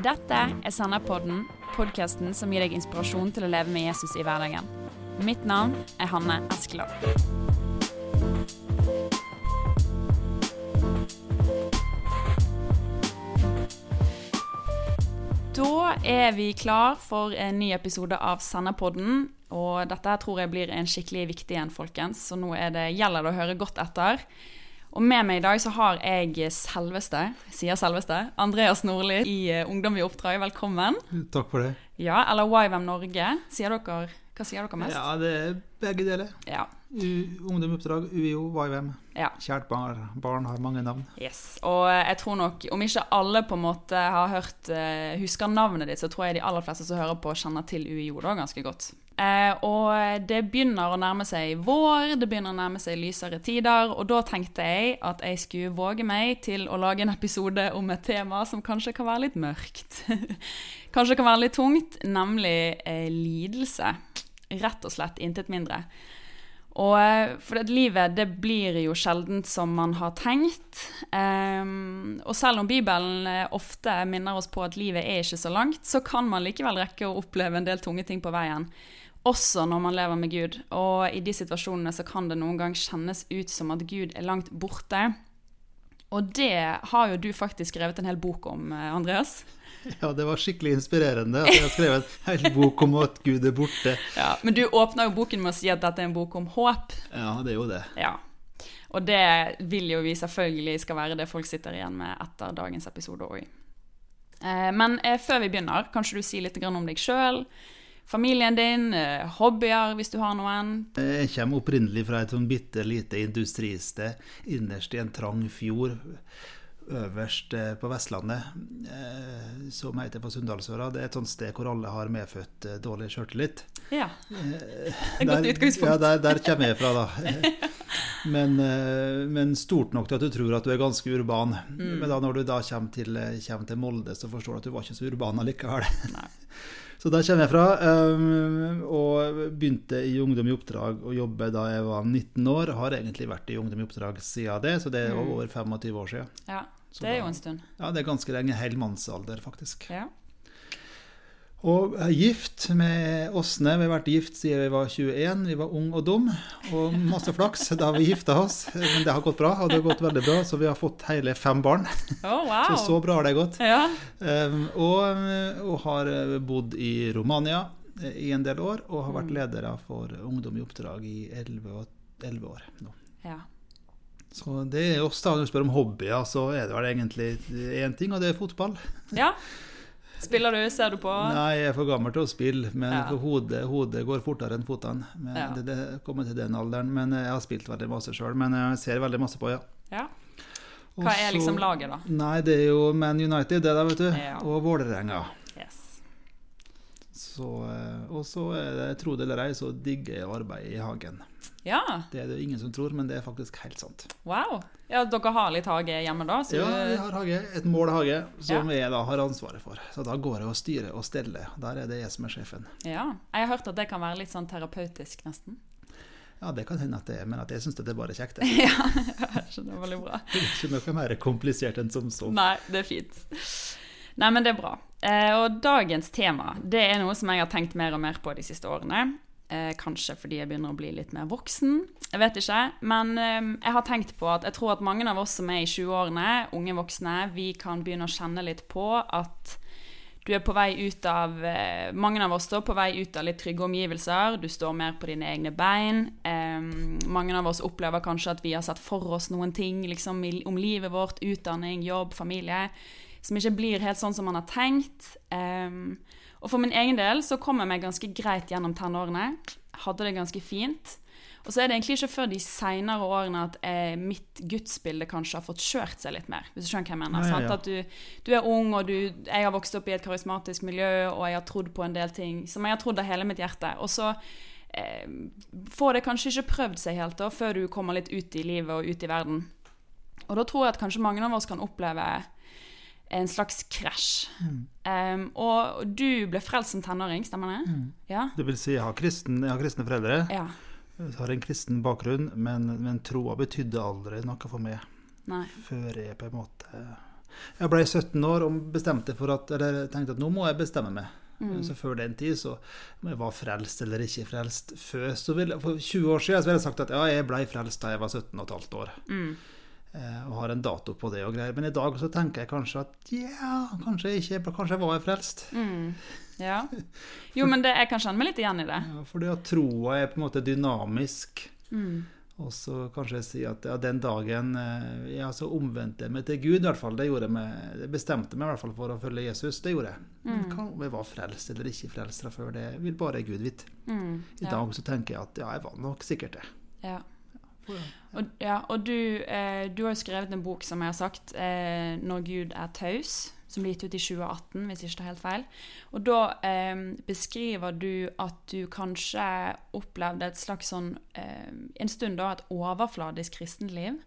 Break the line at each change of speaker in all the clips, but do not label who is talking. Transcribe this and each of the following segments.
Dette er Senderpodden, podkasten som gir deg inspirasjon til å leve med Jesus i hverdagen. Mitt navn er Hanne Eskeland. Da er vi klar for en ny episode av Senderpodden. Og dette tror jeg blir en skikkelig viktig en, folkens. Så nå er det, gjelder det å høre godt etter. Og med meg i dag så har jeg selveste, sier selveste, Andreas Nordli i eh, Ungdom i oppdrag. Velkommen.
Takk for det.
Ja, eller YVM Norge. Sier dere, hva sier dere mest?
Ja, det er begge deler.
Ja.
U Ungdom i oppdrag, UiO, YVM.
Ja.
Kjært barn, barn har mange navn.
Yes. Og eh, jeg tror nok, om ikke alle på en måte har hørt, eh, husker navnet ditt, så tror jeg de aller fleste som hører på, kjenner til UiO da ganske godt. Eh, og det begynner å nærme seg vår, det begynner å nærme seg lysere tider, og da tenkte jeg at jeg skulle våge meg til å lage en episode om et tema som kanskje kan være litt mørkt. kanskje kan være litt tungt, nemlig eh, lidelse. Rett og slett intet mindre. Og eh, for at livet det blir jo sjeldent som man har tenkt. Um, og selv om Bibelen eh, ofte minner oss på at livet er ikke så langt, så kan man likevel rekke å oppleve en del tunge ting på veien. Også når man lever med Gud. Og i de situasjonene så kan det noen gang kjennes ut som at Gud er langt borte. Og det har jo du faktisk skrevet en hel bok om, eh, Andreas.
Ja, det var skikkelig inspirerende at jeg har skrevet en hel bok om at Gud er borte.
Ja, Men du åpner jo boken med å si at dette er en bok om håp.
Ja, det er jo det.
Ja. Og det vil jo vi selvfølgelig skal være det folk sitter igjen med etter dagens episode òg. Eh, men eh, før vi begynner, kanskje du si litt om deg sjøl? Familien din, eh, hobbyer hvis du har noen?
Jeg kommer opprinnelig fra et sånn bitte lite industristed innerst i en trang fjord øverst eh, på Vestlandet, eh, som heter på Sunndalsøra. Det er et sånt sted hvor alle har medfødt eh, dårlig sjøltillit.
Ja. Et godt utgangspunkt.
Ja, der, der kommer jeg fra, da. Men, men stort nok til at du tror at du er ganske urban.
Mm.
Men da når du da kommer til, kommer til Molde, så forstår du at du var ikke så urban allikevel.
Nei.
Så der kommer jeg fra, eh, og begynte i Ungdom i oppdrag å jobbe da jeg var 19 år. Har egentlig vært i Ungdom i oppdrag siden det, så det er
Mm.
over 25 år siden.
ja.
Så
Det er jo en stund.
Ja, det er ganske lenge. Hel mannsalder, faktisk.
Ja.
Og er gift med Åsne. Vi har vært gift siden vi var 21. Vi var ung og dum, og masse flaks. Da vi gifta oss. Men det har gått bra, og det har gått veldig bra, så vi har fått hele fem barn.
Oh, wow.
Så så bra har det gått.
Ja.
Um, og, og har bodd i Romania eh, i en del år, og har vært leder for Ungdom i oppdrag i 11, 11 år nå.
ja.
Så det er oss, da. Når du spør om hobbyer, så er det vel egentlig én ting, og det er fotball.
ja. Spiller du? Ser du på?
Nei, jeg er for gammel til å spille, men
Ja.
hodet, hodet går fortere enn fotene. Men
Ja.
det, det kommer til den alderen. Men jeg har spilt veldig masse sjøl. Men jeg ser veldig masse på, ja.
Ja. Hva er liksom laget, da?
Nei, det er jo Man United, det der, vet du. Og Vålerenga. Så, eh, og så det, tro det eller ei, så digger jeg arbeid i hagen.
Ja.
Det er det ingen som tror, men det er faktisk helt sant.
Wow. Ja, dere har litt hage hjemme, da? Så
Ja, vi har hage, et målhage som
Ja.
jeg da har ansvaret for. Så da går jeg og styrer og steller. Der er det jeg som er sjefen.
ja. Jeg har hørt at det kan være litt sånn terapeutisk, nesten.
Ja, det kan hende at det er, men at jeg syns det er bare kjekt. det.
ja, jeg skjønner veldig bra.
Det er ikke noe mer komplisert enn som så.
Nei, det er fint. Nei, men det er bra. Eh, og dagens tema, det er noe som jeg har tenkt mer og mer på de siste årene. Eh, kanskje fordi jeg begynner å bli litt mer voksen. Jeg vet ikke. Men eh, jeg har tenkt på at jeg tror at mange av oss som er i 20-årene, unge voksne, vi kan begynne å kjenne litt på at du er på vei ut av Mange av oss står på vei ut av litt trygge omgivelser. Du står mer på dine egne bein. Eh, mange av oss opplever kanskje at vi har sett for oss noen ting liksom, om livet vårt, utdanning, jobb, familie, som ikke blir helt sånn som man har tenkt. Um, og for min egen del så kom jeg meg ganske greit gjennom tenårene. Hadde det ganske fint. Og så er det egentlig ikke før de seinere årene at eh, mitt gudsbilde kanskje har fått kjørt seg litt mer. Hvis du skjønner hva jeg mener.
Ja, ja.
At du, du er ung, og du, jeg har vokst opp i et karismatisk miljø, og jeg har trodd på en del ting som jeg har trodd av hele mitt hjerte. Og så eh, får det kanskje ikke prøvd seg helt da, før du kommer litt ut i livet og ut i verden. Og da tror jeg at kanskje mange av oss kan oppleve en slags krasj. Um, og du ble frelst som tenåring, stemmer det? Ja?
Det vil si, jeg har, kristen, jeg har kristne foreldre.
Ja.
Jeg har en kristen bakgrunn, men, men troa betydde aldri noe for meg
Nei.
før jeg på en måte Jeg ble 17 år og bestemte for at, eller tenkte at nå må jeg bestemme meg.
Mm.
Så før den tid, så om jeg var frelst eller ikke frelst Før, så ville, For 20 år siden så ville jeg sagt at ja, jeg ble frelst da jeg var 17 15 år.
Mm.
Eh, og har en dato på det og greier. Men i dag så tenker jeg kanskje at ja, kanskje jeg ikke Kanskje jeg var frelst.
Mm. Ja. Jo, men det, jeg kan kjenne meg litt igjen i det.
Ja, fordi at troa er på en måte dynamisk.
Mm.
Og så kanskje jeg sier at ja, den dagen eh, ja, så omvendte jeg meg til Gud, i hvert fall. Det, meg, det bestemte meg i hvert fall for å følge Jesus. Det gjorde jeg. Men
Mm.
hva om jeg var frelst eller ikke frelst fra før, det vil bare Gud vite.
Mm.
I dag så tenker jeg at ja, jeg var nok sikkert det.
Ja. Og, ja, og du, eh, du har jo skrevet en bok, som jeg har sagt, eh, 'Når Gud er taus', som ble gitt ut i 2018, hvis ikke det er helt feil. Og da eh, beskriver du at du kanskje opplevde et slags sånn eh, En stund da et overfladisk kristenliv.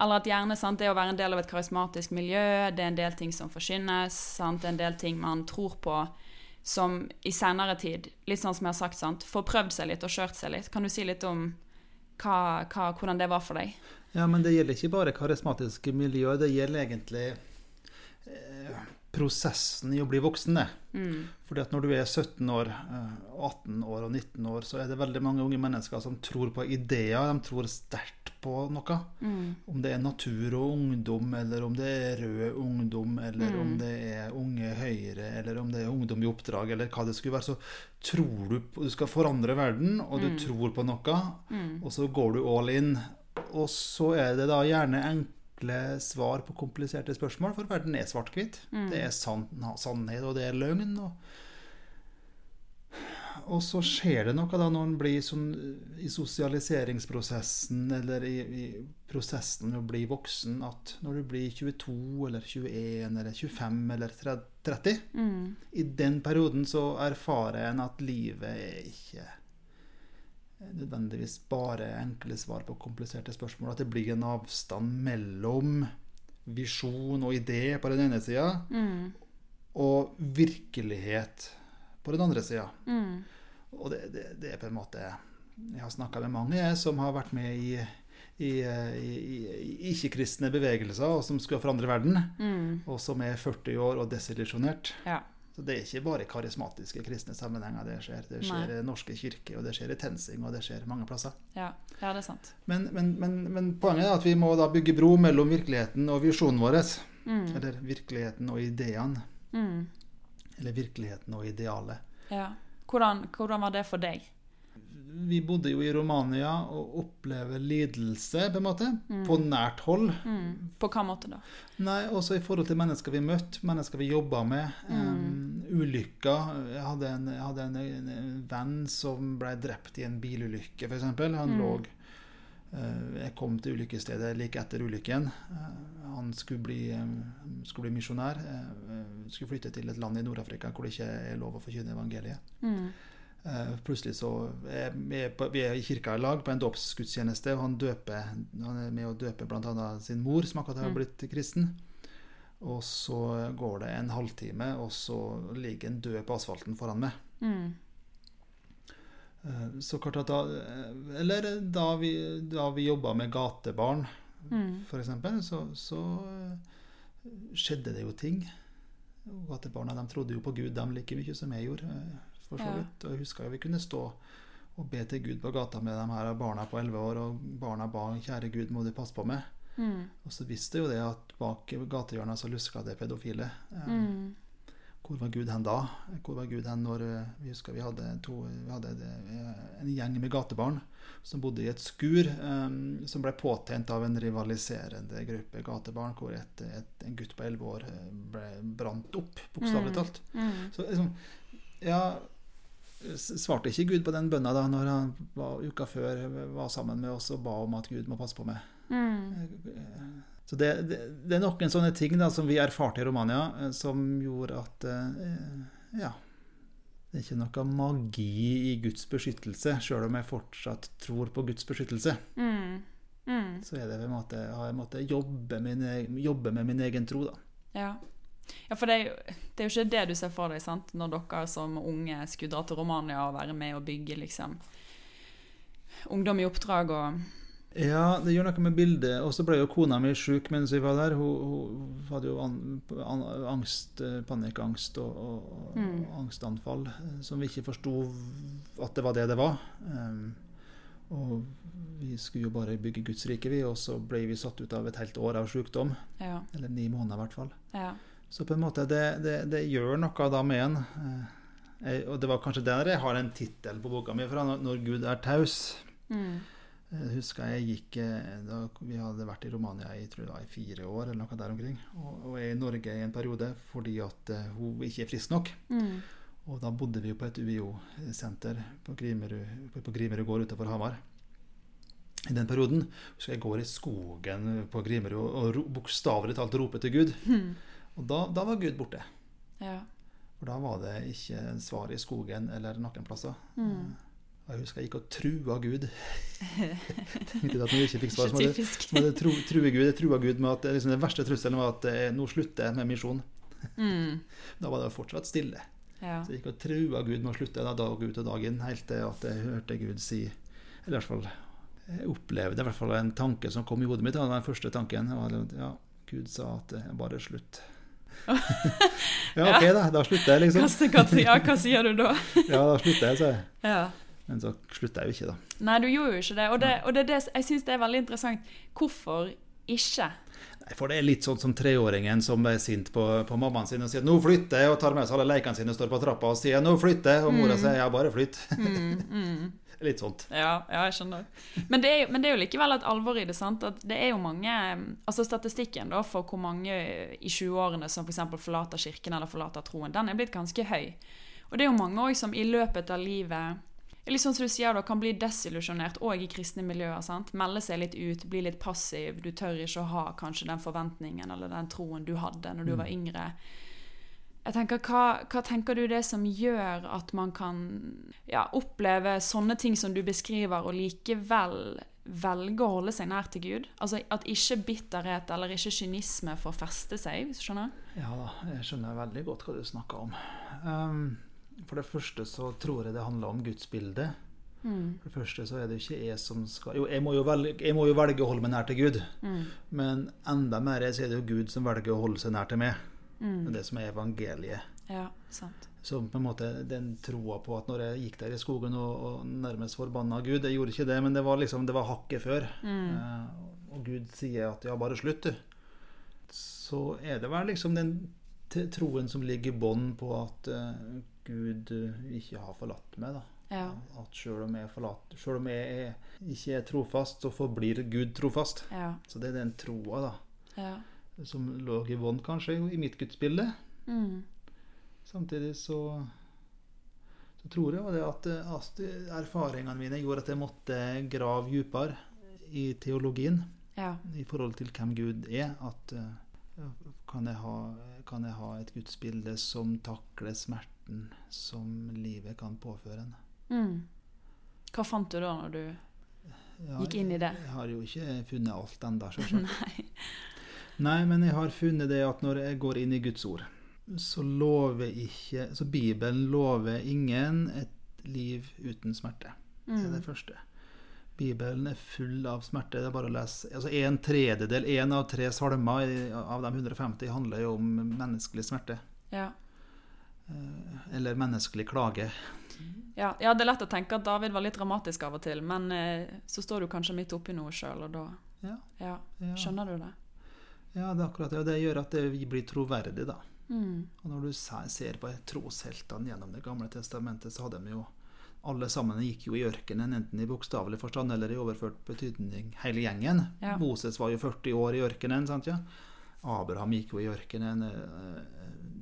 Eller at gjerne sant, det å være en del av et karismatisk miljø, det er en del ting som forkynnes, sant, det er en del ting man tror på, som i senere tid, litt sånn som jeg har sagt, sant, får prøvd seg litt og kjørt seg litt. Kan du si litt om hva, hva, hvordan det var for deg?
Ja, men det gjelder ikke bare karismatiske miljø, det gjelder egentlig eh, prosessen i å bli voksen. er.
Mm.
Fordi at når du er 17 år, eh, 18 år og 19 år, så er det veldig mange unge mennesker som tror på ideer. De tror sterkt på noe.
Mm.
Om det er natur og ungdom, eller om det er rød ungdom, eller
Mm.
om det er Unge Høyre, eller om det er ungdom i oppdrag, eller hva det skulle være, så tror du på Du skal forandre verden, og du
Mm.
tror på noe,
Mm.
og så går du all in. Og så er det da gjerne enkle svar på kompliserte spørsmål, for verden er svart-hvitt.
Mm.
Det er sann, sannhet, og det er løgn. Og, og så skjer det noe da når en blir sånn i sosialiseringsprosessen, eller i, i prosessen med å bli voksen, at når du blir 22 eller 21 eller 25 eller 30
Mm.
I den perioden så erfarer en at livet er ikke nødvendigvis bare enkle svar på kompliserte spørsmål. At det blir en avstand mellom visjon og idé på den ene sida,
Mm.
og virkelighet på den andre sida.
Mm.
Og det, det, det er på en måte Jeg har snakka med mange som har vært med i, i, i, i ikke-kristne bevegelser, og som skulle forandre verden,
Mm.
og som er 40 år og desillusjonert.
Ja.
Så Det er ikke bare karismatiske kristne sammenhenger det skjer. Det skjer i Norske kirke, og det skjer i TenSing, og det skjer mange plasser.
Ja. ja, det er sant.
Men, men, men, men poenget er at vi må da bygge bro mellom virkeligheten og visjonen vår.
Mm.
Eller virkeligheten og ideene.
Mm.
Eller virkeligheten og idealet.
Ja. Hvordan, hvordan var det for deg?
Vi bodde jo i Romania og opplever lidelse, på en måte,
Mm.
på nært hold.
Mm. På hva måte da?
Nei, også i forhold til mennesker vi møtte, mennesker vi jobba med. Um, ulykker. Jeg hadde, en, jeg hadde en, en, en venn som ble drept i en bilulykke, f.eks. Han
Mm.
lå uh, Jeg kom til ulykkesstedet like etter ulykken. Uh, han skulle bli, um, skulle bli misjonær. Uh, skulle flytte til et land i Nord-Afrika hvor det ikke er lov å forkynne evangeliet. Eh, plutselig så er vi, er er i kirka i lag på en dåpsgudstjeneste, og han døper Han er med å døpe bl.a. sin mor, som akkurat har
Mm.
blitt kristen. Og så går det en halvtime, og så ligger en død på asfalten foran meg.
Mm.
Eh, Så klart at da Eller da vi, da vi jobba med gatebarn,
Mm.
f.eks., så, så eh, skjedde det jo ting. Gatebarna de trodde jo på Gud de like mye som jeg gjorde. For så vidt. Og jeg husker vi kunne stå og be til Gud på gata med de her barna på 11 år, og barna ba 'Kjære Gud, må du passe på meg'.
Mm.
Og så visste jo det at bak gatehjørnet så luska det pedofile. Eh,
Mm.
Hvor var Gud hen da? Hvor var Gud hen når eh, Vi husker vi hadde, to, vi hadde eh, en gjeng med gatebarn som bodde i et skur um, som ble påtent av en rivaliserende gruppe gatebarn, hvor et, et, en gutt på 11 år ble brant opp, bokstavelig
Mm.
talt.
Mm.
Så liksom, ja Svarte ikke Gud på den bønna da når han var, uka før var sammen med oss og ba om at Gud må passe på meg?
Mm.
Så det, det, det er noen sånne ting da, som vi erfarte i Romania, eh, som gjorde at eh, Ja. Det er ikke noe magi i Guds beskyttelse, sjøl om jeg fortsatt tror på Guds beskyttelse.
Mm. Mm.
Så er det på en måte, har jeg måttet jobbe, jobbe med min egen tro, da.
Ja. Ja, for det er, jo, det er jo ikke det du ser for deg, sant? når dere som unge skulle dra til Romania og være med og bygge liksom ungdom i oppdrag og
Ja, det gjør noe med bildet. Og så ble jo kona mi sjuk mens vi var der. Hun, hun hadde jo an, an, angst, eh, panikkangst og, og,
Mm.
og angstanfall eh, som vi ikke forsto at det var det det var. Um, og vi skulle jo bare bygge Guds rike, vi, og så ble vi satt ut av et helt år av sykdom.
Ja.
Eller ni måneder, i hvert fall.
Ja.
Så på en måte, det, det, det gjør noe da med en. Eh, jeg, og det var kanskje der jeg har en tittel på boka mi fra, 'Når, Gud er taus'.
Mm.
Jeg husker jeg gikk eh, da Vi hadde vært i Romania i, det i fire år, eller noe der omkring. Og, og jeg er i Norge i en periode fordi at eh, hun ikke er frisk nok.
Mm.
Og da bodde vi jo på et UiO-senter på Grimerud, på, på Grimerud gård utenfor Hamar. I den perioden husker jeg går i skogen på Grimerud og og bokstavelig talt roper til Gud.
Mm.
Og da, da var Gud borte.
Ja.
For da var det ikke svar i skogen eller noen plasser.
Mm.
Jeg husker jeg gikk og trua Gud. Tenkte at når jeg ikke fikk svar, så måtte det tro, true Gud. Jeg trua Gud med at det, liksom, den verste trusselen var at eh, nå slutter jeg med misjon.
Mm.
Da var det fortsatt stille.
Ja.
Så jeg gikk og trua Gud med å slutte da, dag ut og dag inn, helt til at jeg hørte Gud si Eller i hvert fall jeg opplevde i hvert fall en tanke som kom i hodet mitt. Den første tanken. Og ja, Gud sa at er bare slutt. ja, OK, da. Da slutter jeg, liksom.
Kaste ja, hva sier du da?
Ja, da slutter jeg, sa jeg.
Ja.
Men så slutter jeg jo ikke, da.
Nei, du gjorde jo ikke det. Og, det, og det, det, jeg syns det er veldig interessant. Hvorfor ikke?
For det er litt sånn som treåringen som er sint på, på mammaen sin og sier 'nå flytter jeg', og tar med seg alle lekene sine og står på trappa og sier 'nå flytter jeg', og mora sier 'ja, bare flytt'.
Mm, mm.
litt sånt.
Ja, ja, jeg skjønner. Men det, er, jo- men det er jo likevel et alvor i det. sant? At det er jo mange, altså Statistikken da for hvor mange i 20-årene som f.eks. For forlater kirken eller forlater troen, den er blitt ganske høy. Og det er jo mange òg som i løpet av livet litt sånn som du sier da, kan bli desillusjonert òg i kristne miljøer. sant? Melde seg litt ut, bli litt passiv. Du tør ikke å ha kanskje den forventningen eller den troen du hadde når du var yngre. Jeg tenker, hva, hva tenker du det som gjør at man kan ja, oppleve sånne ting som du beskriver, og likevel velge å holde seg nær til Gud? Altså At ikke bitterhet eller ikke kynisme får feste seg, hvis du skjønner?
Ja da, jeg skjønner veldig godt hva du snakker om. Um, for det første så tror jeg det handler om gudsbildet.
Mm.
For det første så er det ikke jeg som skal Jo, jeg må jo velge, må jo velge å holde meg nær til Gud.
Mm.
Men enda mer så er det jo Gud som velger å holde seg nær til meg. Det
Mm.
er det som er evangeliet.
Ja, sant.
Så på en måte den troa på at når jeg gikk der i skogen og, og nærmest forbanna Gud Jeg gjorde ikke det, men det var liksom, det var hakket før. Eh, og Gud sier at ja, bare slutt, du. Så er det vel liksom den troen som ligger i bånn på at eh, Gud eh, ikke har forlatt meg, da.
Ja.
At selv om forlatt, selv om jeg ikke er trofast, så forblir Gud trofast.
Ja.
Så det er den troa, da,
ja.
som lå i bånn, kanskje, i mitt gudsbilde.
Mm.
Samtidig så, så tror jeg det at, at erfaringene mine gjorde at jeg måtte grave dypere i teologien
ja.
i forhold til hvem Gud er. At eh, kan jeg ha, kan jeg ha et gudsbilde som takler smerten som livet kan påføre en?
Mm. Hva fant du da, når du
Ja,
Gikk inn i det.
Jeg har jo ikke funnet alt ennå.
Nei.
Nei, men jeg har funnet det at når jeg går inn i Guds ord, så lover ikke Så Bibelen lover ingen et liv uten smerte. Det er det
Mm.
første. Bibelen er full av smerte. Det er bare å lese. Altså En tredjedel, én av tre salmer av de 150 handler jo om menneskelig smerte.
Ja.
Eh, Eller menneskelig klage.
Ja, ja, det er lett å tenke at David var litt dramatisk av og til, men eh, så står du kanskje midt oppi noe sjøl, og da
Ja,
ja,
ja.
skjønner du det.
ja, det er akkurat det. Og det gjør at det blir troverdig, da.
Mm.
Og når du ser på trosheltene gjennom Det gamle testamentet, så hadde de jo alle sammen gikk jo i ørkenen, enten i bokstavelig forstand eller i overført betydning, hele gjengen.
Ja.
Moses var jo 40 år i ørkenen, sant ja? Abraham gikk jo i ørkenen. eh,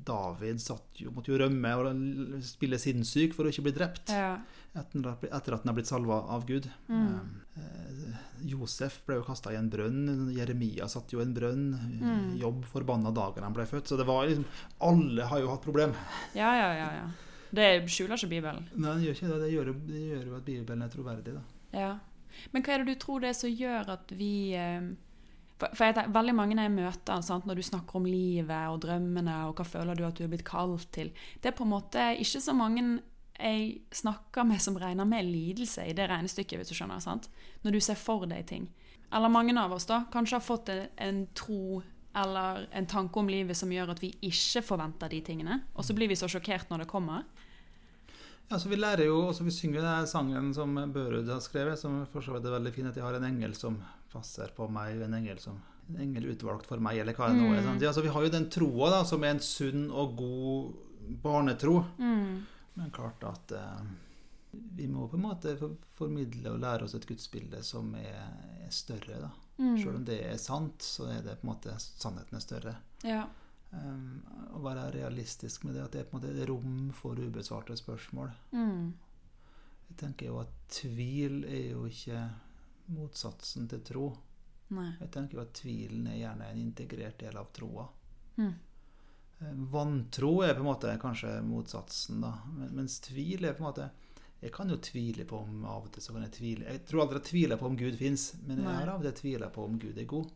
David satt jo, måtte jo rømme og spille sinnssyk for å ikke bli drept
Ja.
etter, at han er blitt salva av Gud.
Mm.
Eh, Josef ble jo kasta i en brønn. Jeremia satt jo i en brønn.
Mm.
Jobb forbanna dagen han ble født. Så det var liksom Alle har jo hatt problem.
ja, ja, ja, ja. Det skjuler ikke Bibelen.
Nei, det gjør ikke det. Det gjør, det gjør jo at Bibelen er troverdig, da.
Ja. Men hva er det du tror det er som gjør at vi eh, for jeg tenker, veldig mange jeg møter, sant, når du snakker om livet og drømmene, og hva føler du at du er blitt kalt til Det er på en måte ikke så mange jeg snakker med som regner med lidelse i det regnestykket, hvis du skjønner. sant? Når du ser for deg ting. Eller mange av oss da, kanskje har fått en, en tro eller en tanke om livet som gjør at vi ikke forventer de tingene. Og så blir vi så sjokkert når det kommer.
Ja, så Vi lærer jo, også vi synger den sangen som Børud har skrevet, som for så vidt er veldig fin. At jeg har en engel som passer på meg, en engel som en engel utvalgt for meg, eller hva det nå er. sant? Ja, så Vi har jo den troa da, som er en sunn og god barnetro. Men klart at eh, vi må på en måte formidle og lære oss et gudsbilde som er, er større. da. Selv om det er sant, så er det på en måte sannheten er større.
Ja.
Um, å være realistisk med det, at det er på en måte rom for ubesvarte spørsmål.
Mm.
Jeg tenker jo at tvil er jo ikke motsatsen til tro.
Nei.
Jeg tenker jo at tvilen er gjerne en integrert del av troa.
Mm.
Eh, Vantro er på en måte kanskje motsatsen, da. Men, mens tvil er på en måte Jeg kan jo tvile på om av og til så kan jeg tvile Jeg tror aldri jeg tviler på om Gud fins, men jeg har av og til tvila på om Gud er god.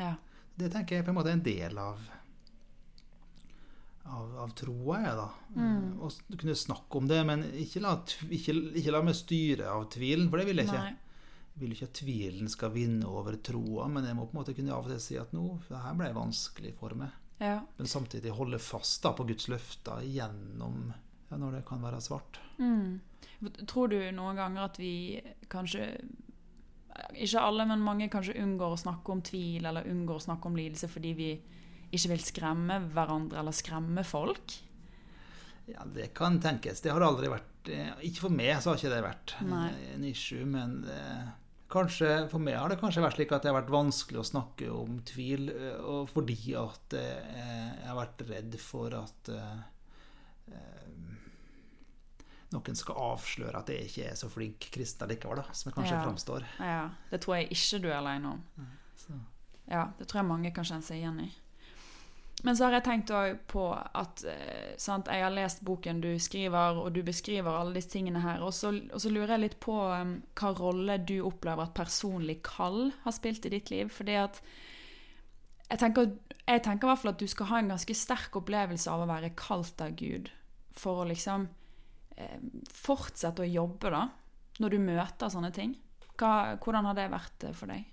Ja.
Det tenker jeg på en måte er en del av av, av troa, jeg, da.
Mm.
Og kunne snakke om det, men ikke la, ikke, ikke la meg styre av tvilen, for det vil jeg ikke.
Nei.
Jeg vil ikke at tvilen skal vinne over troa, men jeg må på en måte kunne av og til si at nå, det her ble vanskelig for meg.
Ja.
Men samtidig holde fast da på Guds løfter gjennom ja, når det kan være svart.
Mm. Tror du noen ganger at vi kanskje Ikke alle, men mange kanskje unngår å snakke om tvil eller unngår å snakke om lidelse fordi vi ikke vil skremme hverandre eller skremme folk?
Ja, Det kan tenkes. Det har aldri vært eh, Ikke for meg så har ikke det vært
Nei.
en issue, men eh, kanskje for meg har det kanskje vært slik at det har vært vanskelig å snakke om tvil, eh, og fordi at eh, jeg har vært redd for at eh, eh, noen skal avsløre at jeg ikke er så flink kristen likevel, da, som jeg kanskje
Ja.
framstår.
Ja, Det tror jeg ikke du er alene om.
Så.
Ja, Det tror jeg mange kan kjenne seg igjen i. Men så har jeg tenkt òg på at eh, sant, jeg har lest boken du skriver, og du beskriver alle disse tingene her. Og så, og så lurer jeg litt på um, hva rolle du opplever at personlig kall har spilt i ditt liv. Fordi at jeg tenker, jeg tenker i hvert fall at du skal ha en ganske sterk opplevelse av å være kalt av Gud. For å liksom eh, fortsette å jobbe, da. Når du møter sånne ting. Hva, hvordan har det vært eh, for deg?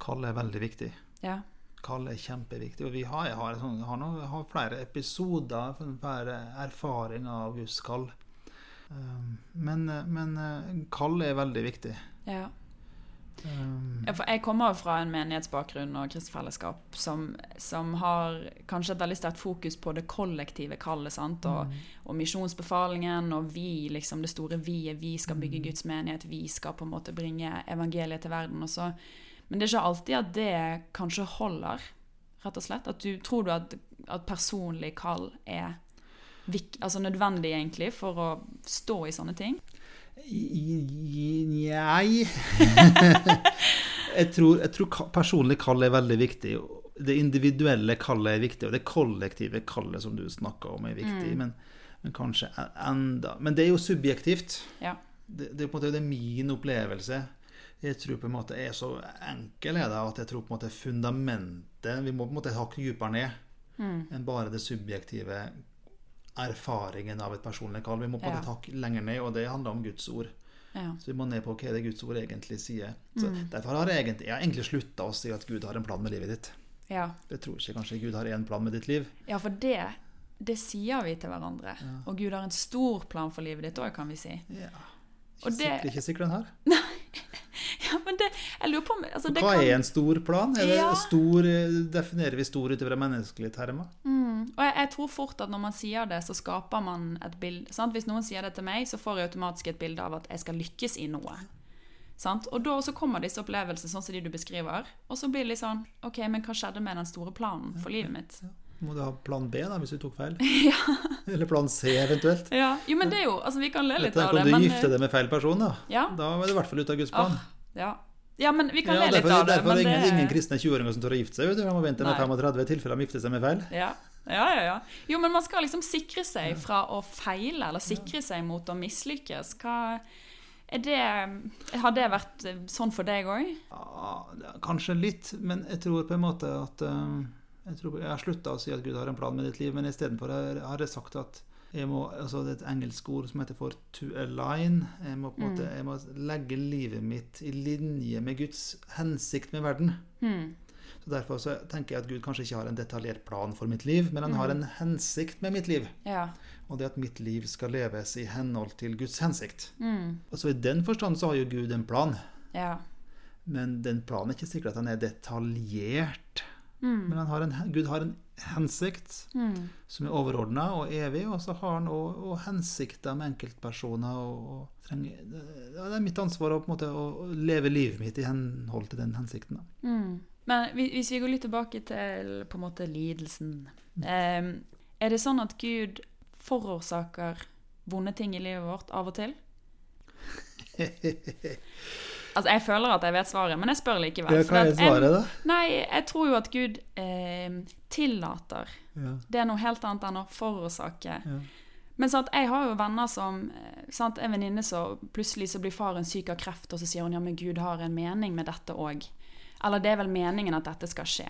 Kall er veldig viktig.
Ja.
Kall er kjempeviktig. Og vi har, jeg har, sånn, har, noen, har flere episoder for erfaringer erfaring av Guds kall. Um, Men, men eh, kall er veldig viktig.
ja.
Um,
jeg kommer fra en menighetsbakgrunn og kristent fellesskap som, som har kanskje et veldig sterkt fokus på det kollektive kallet. sant? Og, og misjonsbefalingen og vi, liksom det store vi-et. Vi skal bygge Guds menighet, vi skal på en måte bringe evangeliet til verden. Og så. Men det er ikke alltid at det kanskje holder, rett og slett. At du, tror du at, at personlig kall er altså nødvendig egentlig for å stå i sånne ting?
Nei jeg, tror, jeg tror personlig kall er veldig viktig. Det individuelle kallet er viktig, og det kollektive kallet som du snakker om, er viktig. Men, men kanskje e- enda Men det er jo subjektivt.
Ja.
Det, det, er på en måte, det er min opplevelse. Jeg tror på en måte er så enkel er det, at jeg tror på en måte fundamentet Vi må på en måte hakke dypere ned enn bare det subjektive erfaringen av et personlig kall. Vi må på en
Ja.
måte hakke lenger ned, og det handler om Guds ord.
Ja.
Så vi må ned på hva det Guds ord egentlig sier. Så Derfor har jeg egentlig, jeg har egentlig slutta å si at Gud har en plan med livet ditt.
ja.
Jeg tror ikke kanskje Gud har én plan med ditt liv.
Ja, for det, det sier vi til hverandre. Og Gud har en stor plan for livet ditt òg, kan vi si.
Ja.
Og
Ikke
det-
sikkert, ikke sikkert den her.
Ja, men det, jeg lurer på om altså, det
Hva
kan,
er en stor plan? Det
Ja.
stor, eh, definerer vi stor ut fra menneskelige termer?
mm, Og jeg, jeg tror fort at når man sier det, så skaper man et bilde. Sant? Hvis noen sier det til meg, så får jeg automatisk et bilde av at jeg skal lykkes i noe. Sant? Og da så kommer disse opplevelsene sånn som de du beskriver. Og så blir det litt sånn OK, men hva skjedde med den store planen for livet mitt?
Må du ha plan B da, hvis du tok feil? Eller plan C eventuelt?
Ja, Jo, men det er jo Altså, vi kan le litt
Dette
av
kan
om
du
men
gifte deg med feil person, da.
Ja.
Da er du i hvert fall ute av Guds plan.
Åh, ja. Ja, men vi kan
Ja,
le litt
derfor
av det.
derfor er
men
det ingen,
det-
ingen kristne 20-åringer som tør å gifte seg. Vet du. De må vente med 35 i tilfelle de gifter seg med feil.
Ja. ja, ja, ja. Jo, men man skal liksom sikre seg fra å feile, eller sikre seg mot å mislykkes. Hva er det Har det vært sånn for deg òg?
Ja, er kanskje litt, men jeg tror på en måte at eh, Jeg, tror, jeg har slutta å si at Gud har en plan med ditt liv, men istedenfor har jeg sagt at jeg må, altså Det er et engelsk ord som heter for 'to align'. Jeg må, på en
Mm.
måte, jeg må legge livet mitt i linje med Guds hensikt med verden.
Mm.
Så Derfor så tenker jeg at Gud kanskje ikke har en detaljert plan for mitt liv, men han har en hensikt med mitt liv.
Ja.
Og det at mitt liv skal leves i henhold til Guds hensikt.
Mm.
Og så I den forstand så har jo Gud en plan,
Ja.
men den planen er ikke sikkert at den er detaljert.
Mm.
Men han har en, Gud har en hensikt
Mm.
som er overordna og evig, og så har han òg hensikter med enkeltpersoner. Og, og trenger, det er mitt ansvar å, måte, å leve livet mitt i henhold til den hensikten.
Mm. Men hvis vi går litt tilbake til på en måte lidelsen eh, Er det sånn at Gud forårsaker vonde ting i livet vårt av og til? Altså, Jeg føler at jeg vet svaret, men jeg spør likevel.
Ja, hva er svaret, da?
Nei, jeg tror jo at Gud eh, tillater.
Ja,
Det er noe helt annet enn å forårsake.
ja.
Men sant, jeg har jo venner som eh, sant, En venninne så plutselig så blir faren syk av kreft, og så sier hun ja, men Gud har en mening med dette òg. Eller det er vel meningen at dette skal skje.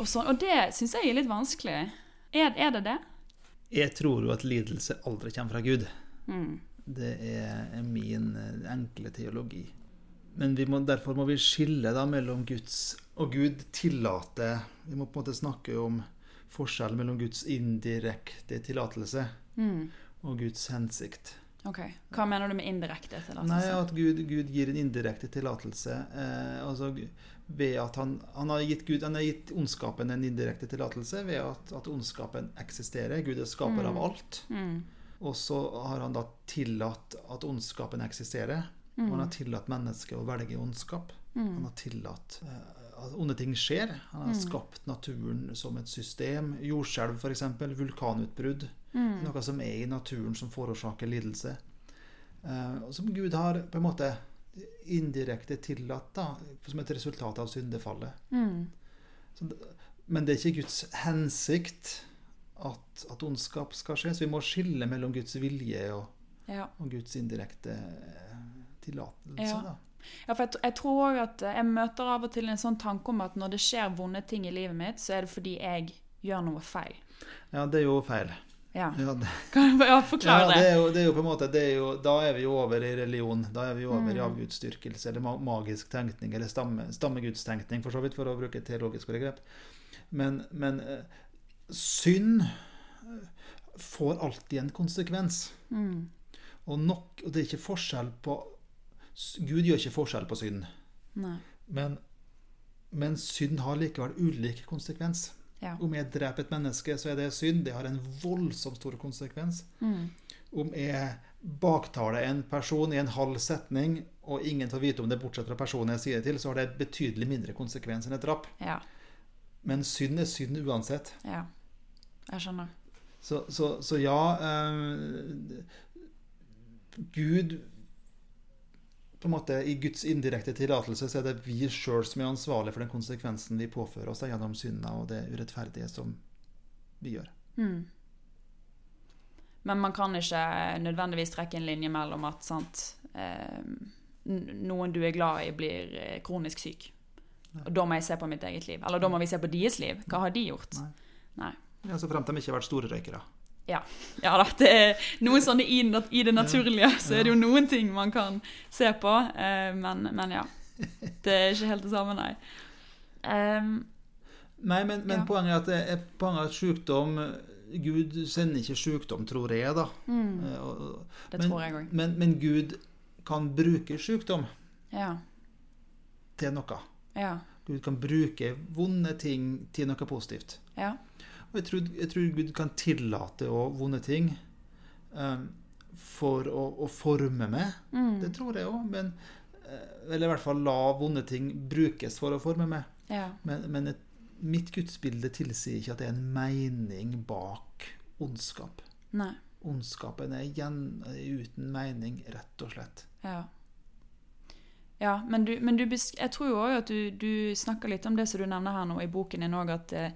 Og, så, og det syns jeg er litt vanskelig. Er, er det det?
Jeg tror jo at lidelse aldri kommer fra Gud.
Mm.
Det er min eh, enkle teologi. Men må, derfor må vi skille da mellom Guds Og Gud tillater Vi må på en måte snakke om forskjellen mellom Guds indirekte tillatelse
Mm.
og Guds hensikt.
Ok. Hva mener du med indirekte tillatelse?
Nei, at Gud, Gud gir en indirekte tillatelse. Eh, altså ved at han, han, har gitt Gud, han har gitt ondskapen en indirekte tillatelse ved at, at ondskapen eksisterer. Gud er skaper av alt.
Mm.
Og så har han da tillatt at ondskapen eksisterer. Og han har tillatt mennesket å velge ondskap.
Mm.
Han har tillatt eh, at onde ting skjer. Han har skapt naturen som et system. Jordskjelv, f.eks. Vulkanutbrudd.
Mm.
Noe som er i naturen som forårsaker lidelse. Eh, og som Gud har på en måte indirekte tillatt da, som et resultat av syndefallet.
Mm.
Så, men det er ikke Guds hensikt at, at ondskap skal skje. Så vi må skille mellom Guds vilje og,
Ja.
og Guds indirekte tillatelse.
Ja. Ja, for jeg, jeg tror at jeg møter av og til en sånn tanke om at når det skjer vonde ting i livet mitt, så er det fordi jeg gjør noe feil.
Ja, det er jo feil.
Ja,
Ja, det,
Kan du ja,
ja,
forklare
det,
det?
er jo, det er jo på en måte det er jo, Da er vi jo over i religion. Da er vi jo over i
Mm.
avgudsdyrkelse eller magisk tenkning, eller stamme, stammegudstenkning, for så vidt, for å bruke et teologisk begrep. Men, men eh, synd eh, får alltid en konsekvens.
Mm.
Og, nok, og det er ikke forskjell på Gud gjør ikke forskjell på synd. Men, men synd har likevel ulik konsekvens.
Ja.
Om jeg dreper et menneske, så er det synd. Det har en voldsomt stor konsekvens.
Mm.
Om jeg baktaler en person i en halv setning, og ingen får vite om det bortsett fra personen jeg sier det til, så har det betydelig mindre konsekvens enn et drap.
Ja.
Men synd er synd uansett.
Ja. Jeg skjønner.
Så, så, så ja eh, Gud på en måte I Guds indirekte tillatelse så er det vi sjøl som er ansvarlig for den konsekvensen vi påfører oss gjennom synda og det urettferdige som vi gjør.
Mm. Men man kan ikke nødvendigvis trekke en linje mellom at sant, eh, noen du er glad i, blir eh, kronisk syk. Og da må jeg se på mitt eget liv. Eller da må vi se på deres liv. Hva har de gjort?
Nei.
Nei.
Ja, Så fremt de ikke har vært store røykere.
Ja. ja da, det er noen sånne i, i det naturlige, så er det jo noen ting man kan se på. Eh, men, men ja. Det er ikke helt det samme, nei. Um,
Nei, men, men
Ja.
poenget er at, det er, poenget er at sykdom Gud sender ikke sykdom, tror jeg, da.
mm,
Eh,
det
men,
tror jeg òg.
Men, men Gud kan bruke sykdom
Ja.
til noe.
Ja.
Gud kan bruke vonde ting til noe positivt.
Ja.
Og jeg tror, jeg tror Gud kan tillate å vonde ting um, for å, å forme meg.
Mm,
Det tror jeg òg. Eh, Eller i hvert fall la vonde ting brukes for å forme meg.
ja.
Men, men et, mitt gudsbilde tilsier ikke at det er en mening bak ondskap.
Nei.
Ondskapen er igjen uten mening, rett og slett.
Ja. Ja, men, du, men du, jeg tror jo òg at du, du snakker litt om det som du nevner her nå i boken din òg, at eh,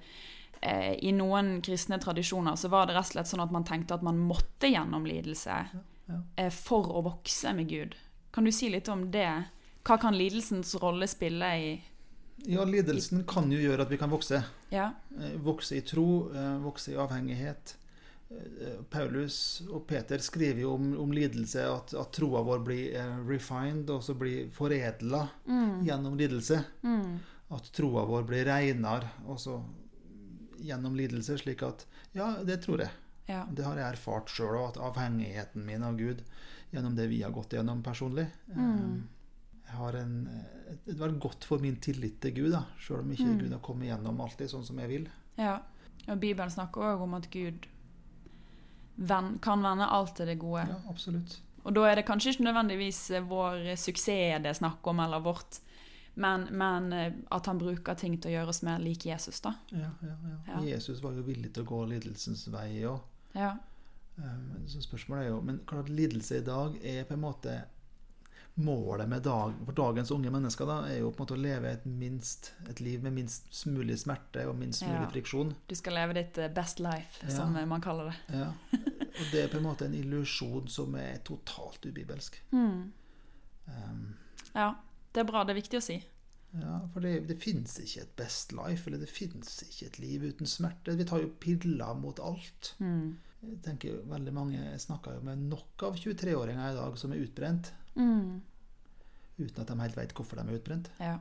eh, i noen kristne tradisjoner så var det rett og slett sånn at man tenkte at man måtte gjennom lidelse
ja.
eh, for å vokse med Gud. Kan du si litt om det? Hva kan lidelsens rolle spille i
Ja, lidelsen kan jo gjøre at vi kan vokse.
Ja.
Eh, Vokse i tro, eh, vokse i avhengighet. eh, Paulus og Peter skriver jo om, om lidelse, at, at troa vår blir refined, og så blir foredla
Mm.
gjennom lidelse.
Mm.
At troa vår blir reinere også gjennom lidelse, slik at Ja, det tror jeg.
Ja.
Det har jeg erfart sjøl òg, at avhengigheten min av Gud gjennom det vi har gått gjennom personlig
Mm.
eh, har en, Det var godt for min tillit til Gud, da, sjøl om ikke
Mm.
Gud har kommet gjennom alltid sånn som jeg vil.
ja. Og Bibelen snakker òg om at Gud kan vende alt til det gode.
Ja, absolutt.
Og da er det kanskje ikke nødvendigvis vår suksess det er snakk om, eller vårt men, men eh, at han bruker ting til å gjøre oss mer lik Jesus, da.
Ja, ja, ja. Jesus var jo villig til å gå lidelsens vei òg.
Ja.
Så spørsmålet er jo Men klart lidelse i dag er på en måte Målet med dag, for dagens unge mennesker da, er jo på en måte å leve et, minst, et liv med minst mulig smerte og minst mulig friksjon.
Du skal leve ditt eh, best life, som eh, man kaller det.
Ja. Og det er på en måte en illusjon som er totalt ubibelsk.
Mm.
Um,
Ja. Det er bra. Det er viktig å si.
ja, For det, det fins ikke et best life, eller det fins ikke et liv uten smerte. Vi tar jo piller mot alt.
Mm.
Jeg tenker veldig mange Jeg snakker jo med nok av 23-åringer i dag som er utbrent,
Mm.
uten at de helt vet hvorfor de er utbrent.
Ja.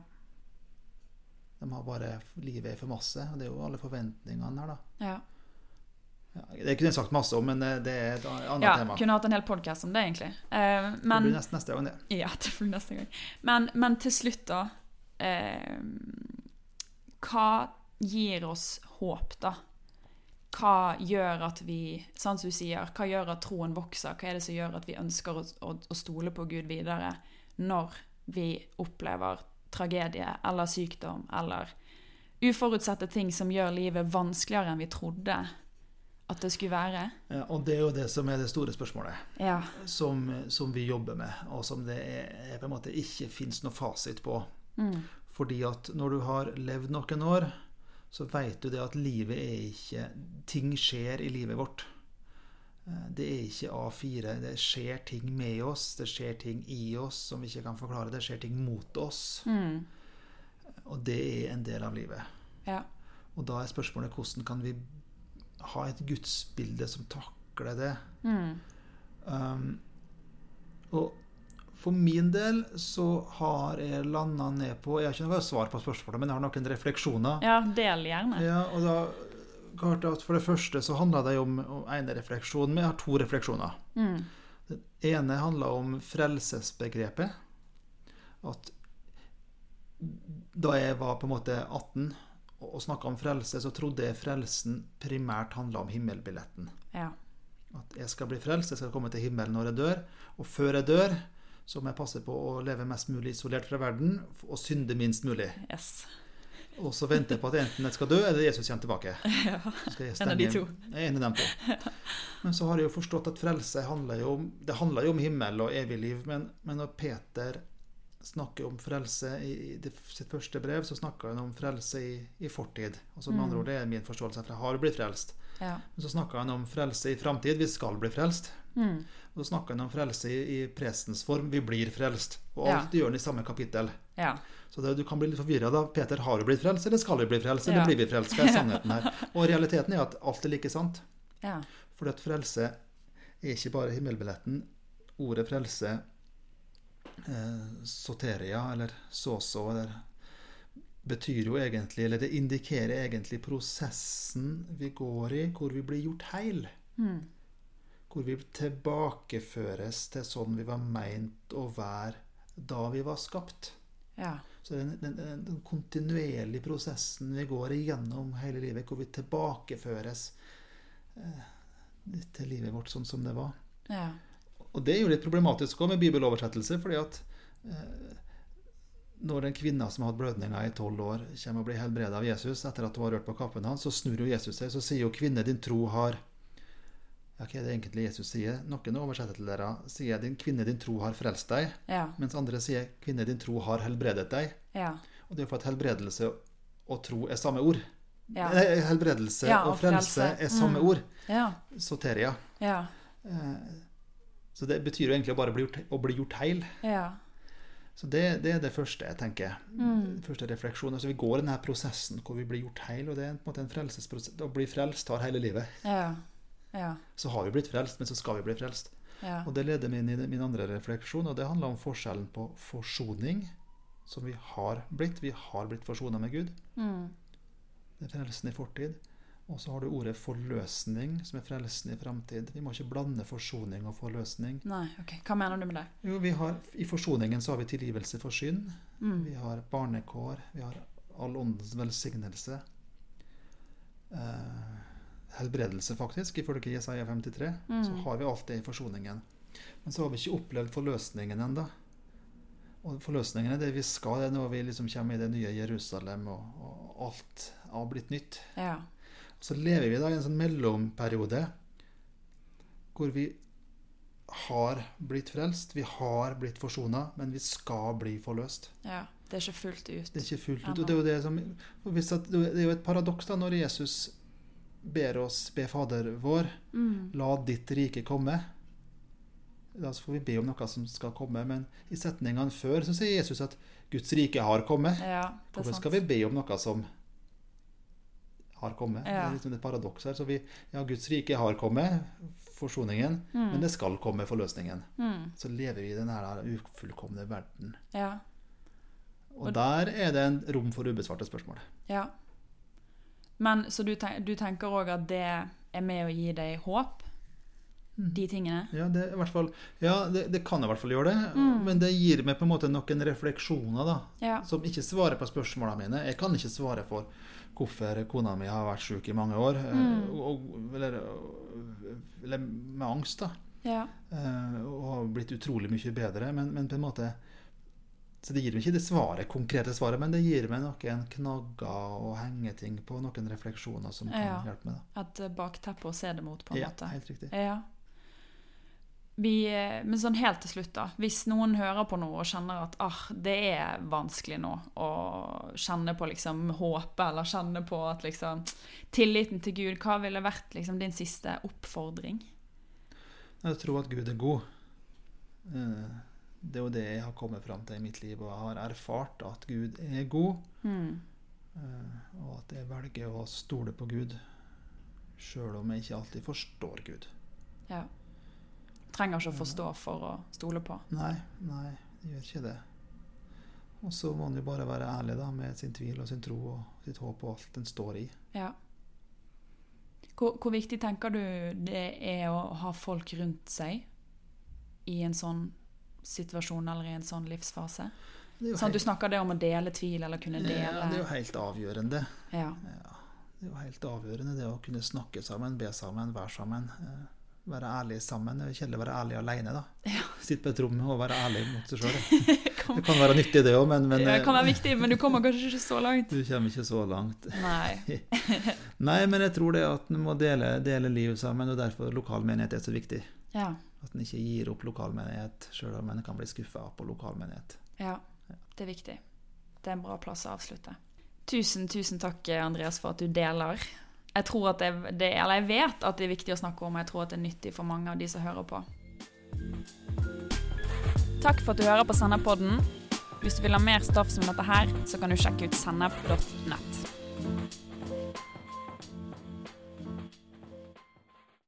De har bare Livet er for masse. Og det er jo alle forventningene her, da.
ja.
Ja, det kunne jeg sagt masse om, men eh, det er et annet
ja
tema.
kunne hatt en hel podkast om det, egentlig. Eh,
Det blir neste, neste gang, det.
Ja, det blir neste gang. Men, men til slutt, da. Eh, hva gir oss håp, da? Hva gjør at vi, sånn som du sier, hva gjør at troen vokser? Hva er det som gjør at vi ønsker å, å, å stole på Gud videre når vi opplever tragedie eller sykdom eller uforutsette ting som gjør livet vanskeligere enn vi trodde at det skulle være?
Ja, og det er jo det som er det store spørsmålet.
Ja.
Som, som vi jobber med, og som det er, på en måte ikke fins noe fasit på.
Mm.
Fordi at når du har levd noen år, så vet du det at livet er ikke Ting skjer i livet vårt. Eh, Det er ikke A4. Det skjer ting med oss, det skjer ting i oss som vi ikke kan forklare. Det skjer ting mot oss.
Mm.
Og det er en del av livet.
Ja.
Og da er spørsmålet hvordan kan vi ha et gudsbilde som takler det?
Mm.
Um, og for min del så har jeg landa ned på Jeg har ikke noe svar på spørsmålet, men jeg har noen refleksjoner.
ja, del gjerne.
Ja, og da klart at For det første så handler det om om ene refleksjon, men jeg har to refleksjoner.
Mm.
Den ene handler om frelsesbegrepet. At da jeg var på en måte 18 og snakka om frelse, så trodde jeg frelsen primært handla om himmelbilletten.
Ja.
At jeg skal bli frelst, jeg skal komme til himmelen når jeg dør. Og før jeg dør, så må jeg passe på å leve mest mulig isolert fra verden og synde minst mulig.
Yes.
Og så venter jeg på at enten jeg skal dø, eller Jesus kommer tilbake.
Ja. En av de to.
Jeg er en av dem to. Men så har jeg jo forstått at frelse handler jo om Det handler jo om himmel og evig liv. Men, men når Peter snakker om frelse i, sitt første brev, så snakker han om frelse i, i fortid. Altså med
Mm.
andre ord, Det er min forståelse, for jeg har blitt frelst.
Ja.
Men så snakker han om frelse i framtid. Vi skal bli frelst.
Mm.
Og så snakker han om frelse i, i prestens form. Vi blir frelst. Og
Ja.
alt gjør han i samme kapittel.
ja.
Så det, du kan bli litt forvirra da. Peter, har du blitt frelst, eller skal du bli frelst? Eller
Ja.
blir vi frelst? Hva er sannheten her? Og realiteten er at alt er like sant.
ja.
For at frelse er ikke bare himmelbilletten. Ordet frelse, soteria, eller soso, eller betyr jo egentlig, eller det indikerer egentlig prosessen vi går i, hvor vi blir gjort heil.
Mm.
Hvor vi tilbakeføres til sånn vi var meint å være da vi var skapt.
ja.
Så den, den, den, den kontinuerlige prosessen vi går igjennom hele livet, hvor vi tilbakeføres eh, til livet vårt sånn som det var.
ja.
Og det er jo litt problematisk også med bibeloversettelse, fordi at eh, når en kvinne som har hatt blødninger i tolv år, kommer og blir helbredet av Jesus etter at hun har rørt på kappen hans, så snur jo Jesus seg, så sier jo 'kvinne, din tro har' Ja, hva er det egentlig Jesus sier? Noen oversetter til dere sier din 'kvinne, din tro har frelst deg',
Ja.
mens andre sier 'kvinne, din tro har helbredet deg'.
Ja.
Og det er for at helbredelse og tro er samme ord.
Ja.
Helbredelse og
og
frelse
frelse.
er samme
Mm.
ord.
Ja.
Soteria.
Ja.
Eh, Så det betyr jo egentlig å bare bli gjort, å bli gjort heil.
Ja.
Så det, det er det første jeg tenker.
Mm.
Første refleksjon. Altså vi går i denne prosessen hvor vi blir gjort heil, og det er en måte en frelsesprosess. Å bli frelst tar hele livet.
Ja. Ja.
Så har vi blitt frelst, men så skal vi bli frelst.
Ja.
Og det leder meg inn i min andre refleksjon, og det handler om forskjellen på forsoning, som vi har blitt. Vi har blitt forsona med Gud.
Mm.
Det er frelsen i fortid. Og så har du ordet forløsning, som er frelsen i framtid. Vi må ikke blande forsoning og forløsning.
Nei, ok. Hva mener du med det?
Jo, vi har, I forsoningen så har vi tilgivelse for synd.
Mm.
Vi har barnekår. Vi har all åndens velsignelse. Eh, helbredelse, faktisk, ifølge Jesaja 53.
Mm.
Så har vi alt det i forsoningen. Men så har vi ikke opplevd forløsningen ennå. Og forløsningen er det vi skal, det er når vi liksom kommer i det nye Jerusalem, og, og alt har blitt nytt.
Ja.
Så lever vi da i en sånn mellomperiode hvor vi har blitt frelst, vi har blitt forsona, men vi skal bli forløst.
ja. Det er ikke fullt ut.
Det er ikke fullt ut. Og det er jo, det som, det er jo et paradoks da når Jesus ber oss be Fader vår
Mm.
La ditt rike komme. Da får vi be om noe som skal komme, men i setningene før så sier Jesus at Guds rike har kommet.
Ja,
Hvorfor skal vi be om noe som har kommet? Det er liksom et paradoks her. Så vi, ja, Guds rike har kommet, forsoningen,
Mm.
men det skal komme forløsningen.
Mm.
Så lever vi i denne her ufullkomne verden.
Ja.
Og
Og-
der er det en rom for ubesvarte spørsmål.
ja. Men så du tenker òg at det er med å gi deg håp?
Mm.
De tingene?
Ja, det, i hvert fall, ja det, det kan i hvert fall gjøre det,
Mm.
men det gir meg på en måte noen refleksjoner da,
Ja.
som ikke svarer på spørsmålene mine. Jeg kan ikke svare for hvorfor kona mi har vært syk i mange år, eh,
Mm.
og, eller, eller med angst, da.
Ja.
eh, og har blitt utrolig mye bedre. Men, men på en måte Så det gir meg ikke det svaret, konkrete svaret, men det gir meg noen knagger og hengeting på, noen refleksjoner som kan hjelpe meg.
Et eh, bakteppe å se det mot, på
en
en
Ja,
måte.
helt riktig.
Ja. Vi, eh, men sånn helt til slutt, da. Hvis noen hører på noe og kjenner at ah, det er vanskelig nå å kjenne på liksom håpet, eller kjenne på at liksom tilliten til Gud, hva ville vært liksom din siste oppfordring?
Jeg tror at Gud er god. Eh, Det er jo det jeg har kommet fram til i mitt liv, og jeg har erfart at Gud er god.
Mm.
Og at jeg velger å stole på Gud, sjøl om jeg ikke alltid forstår Gud.
Ja. Trenger ikke å forstå for å stole på.
Nei, nei, gjør ikke det. Og så må en jo bare være ærlig da, med sin tvil og sin tro og sitt håp og alt en står i.
Ja. Hvor, hvor viktig tenker du det er å ha folk rundt seg i en sånn situasjon eller i en sånn livsfase? Sånn at du snakker det om å dele tvil eller kunne
ja, det er jo helt avgjørende.
Ja.
Ja, det er jo helt avgjørende det å kunne snakke sammen, be sammen, være sammen. eh, Være ærlig sammen. Det er kjedelig å være ærlig alene, da.
Ja.
Sitte på et rom og være ærlig mot seg sjøl. Det kan være nyttig, det òg, men, men
Det kan være
eh,
viktig, men du kommer kanskje ikke så langt.
du kommer ikke så langt.
Nei.
Nei, men jeg tror det at en må dele, dele livet sammen, og derfor lokalmenighet er så viktig.
Ja.
At en ikke gir opp lokalmenighet, sjøl om en kan bli skuffa på lokalmenighet.
ja. Det er viktig. Det er en bra plass å avslutte. Tusen, tusen takk, Andreas, for at du deler. Jeg tror at det, det, eller jeg vet at det er viktig å snakke om, og jeg tror at det er nyttig for mange av de som hører på. Takk for at du hører på Sennepodden. Hvis du vil ha mer stoff som dette her, så kan du sjekke ut sennep.nett.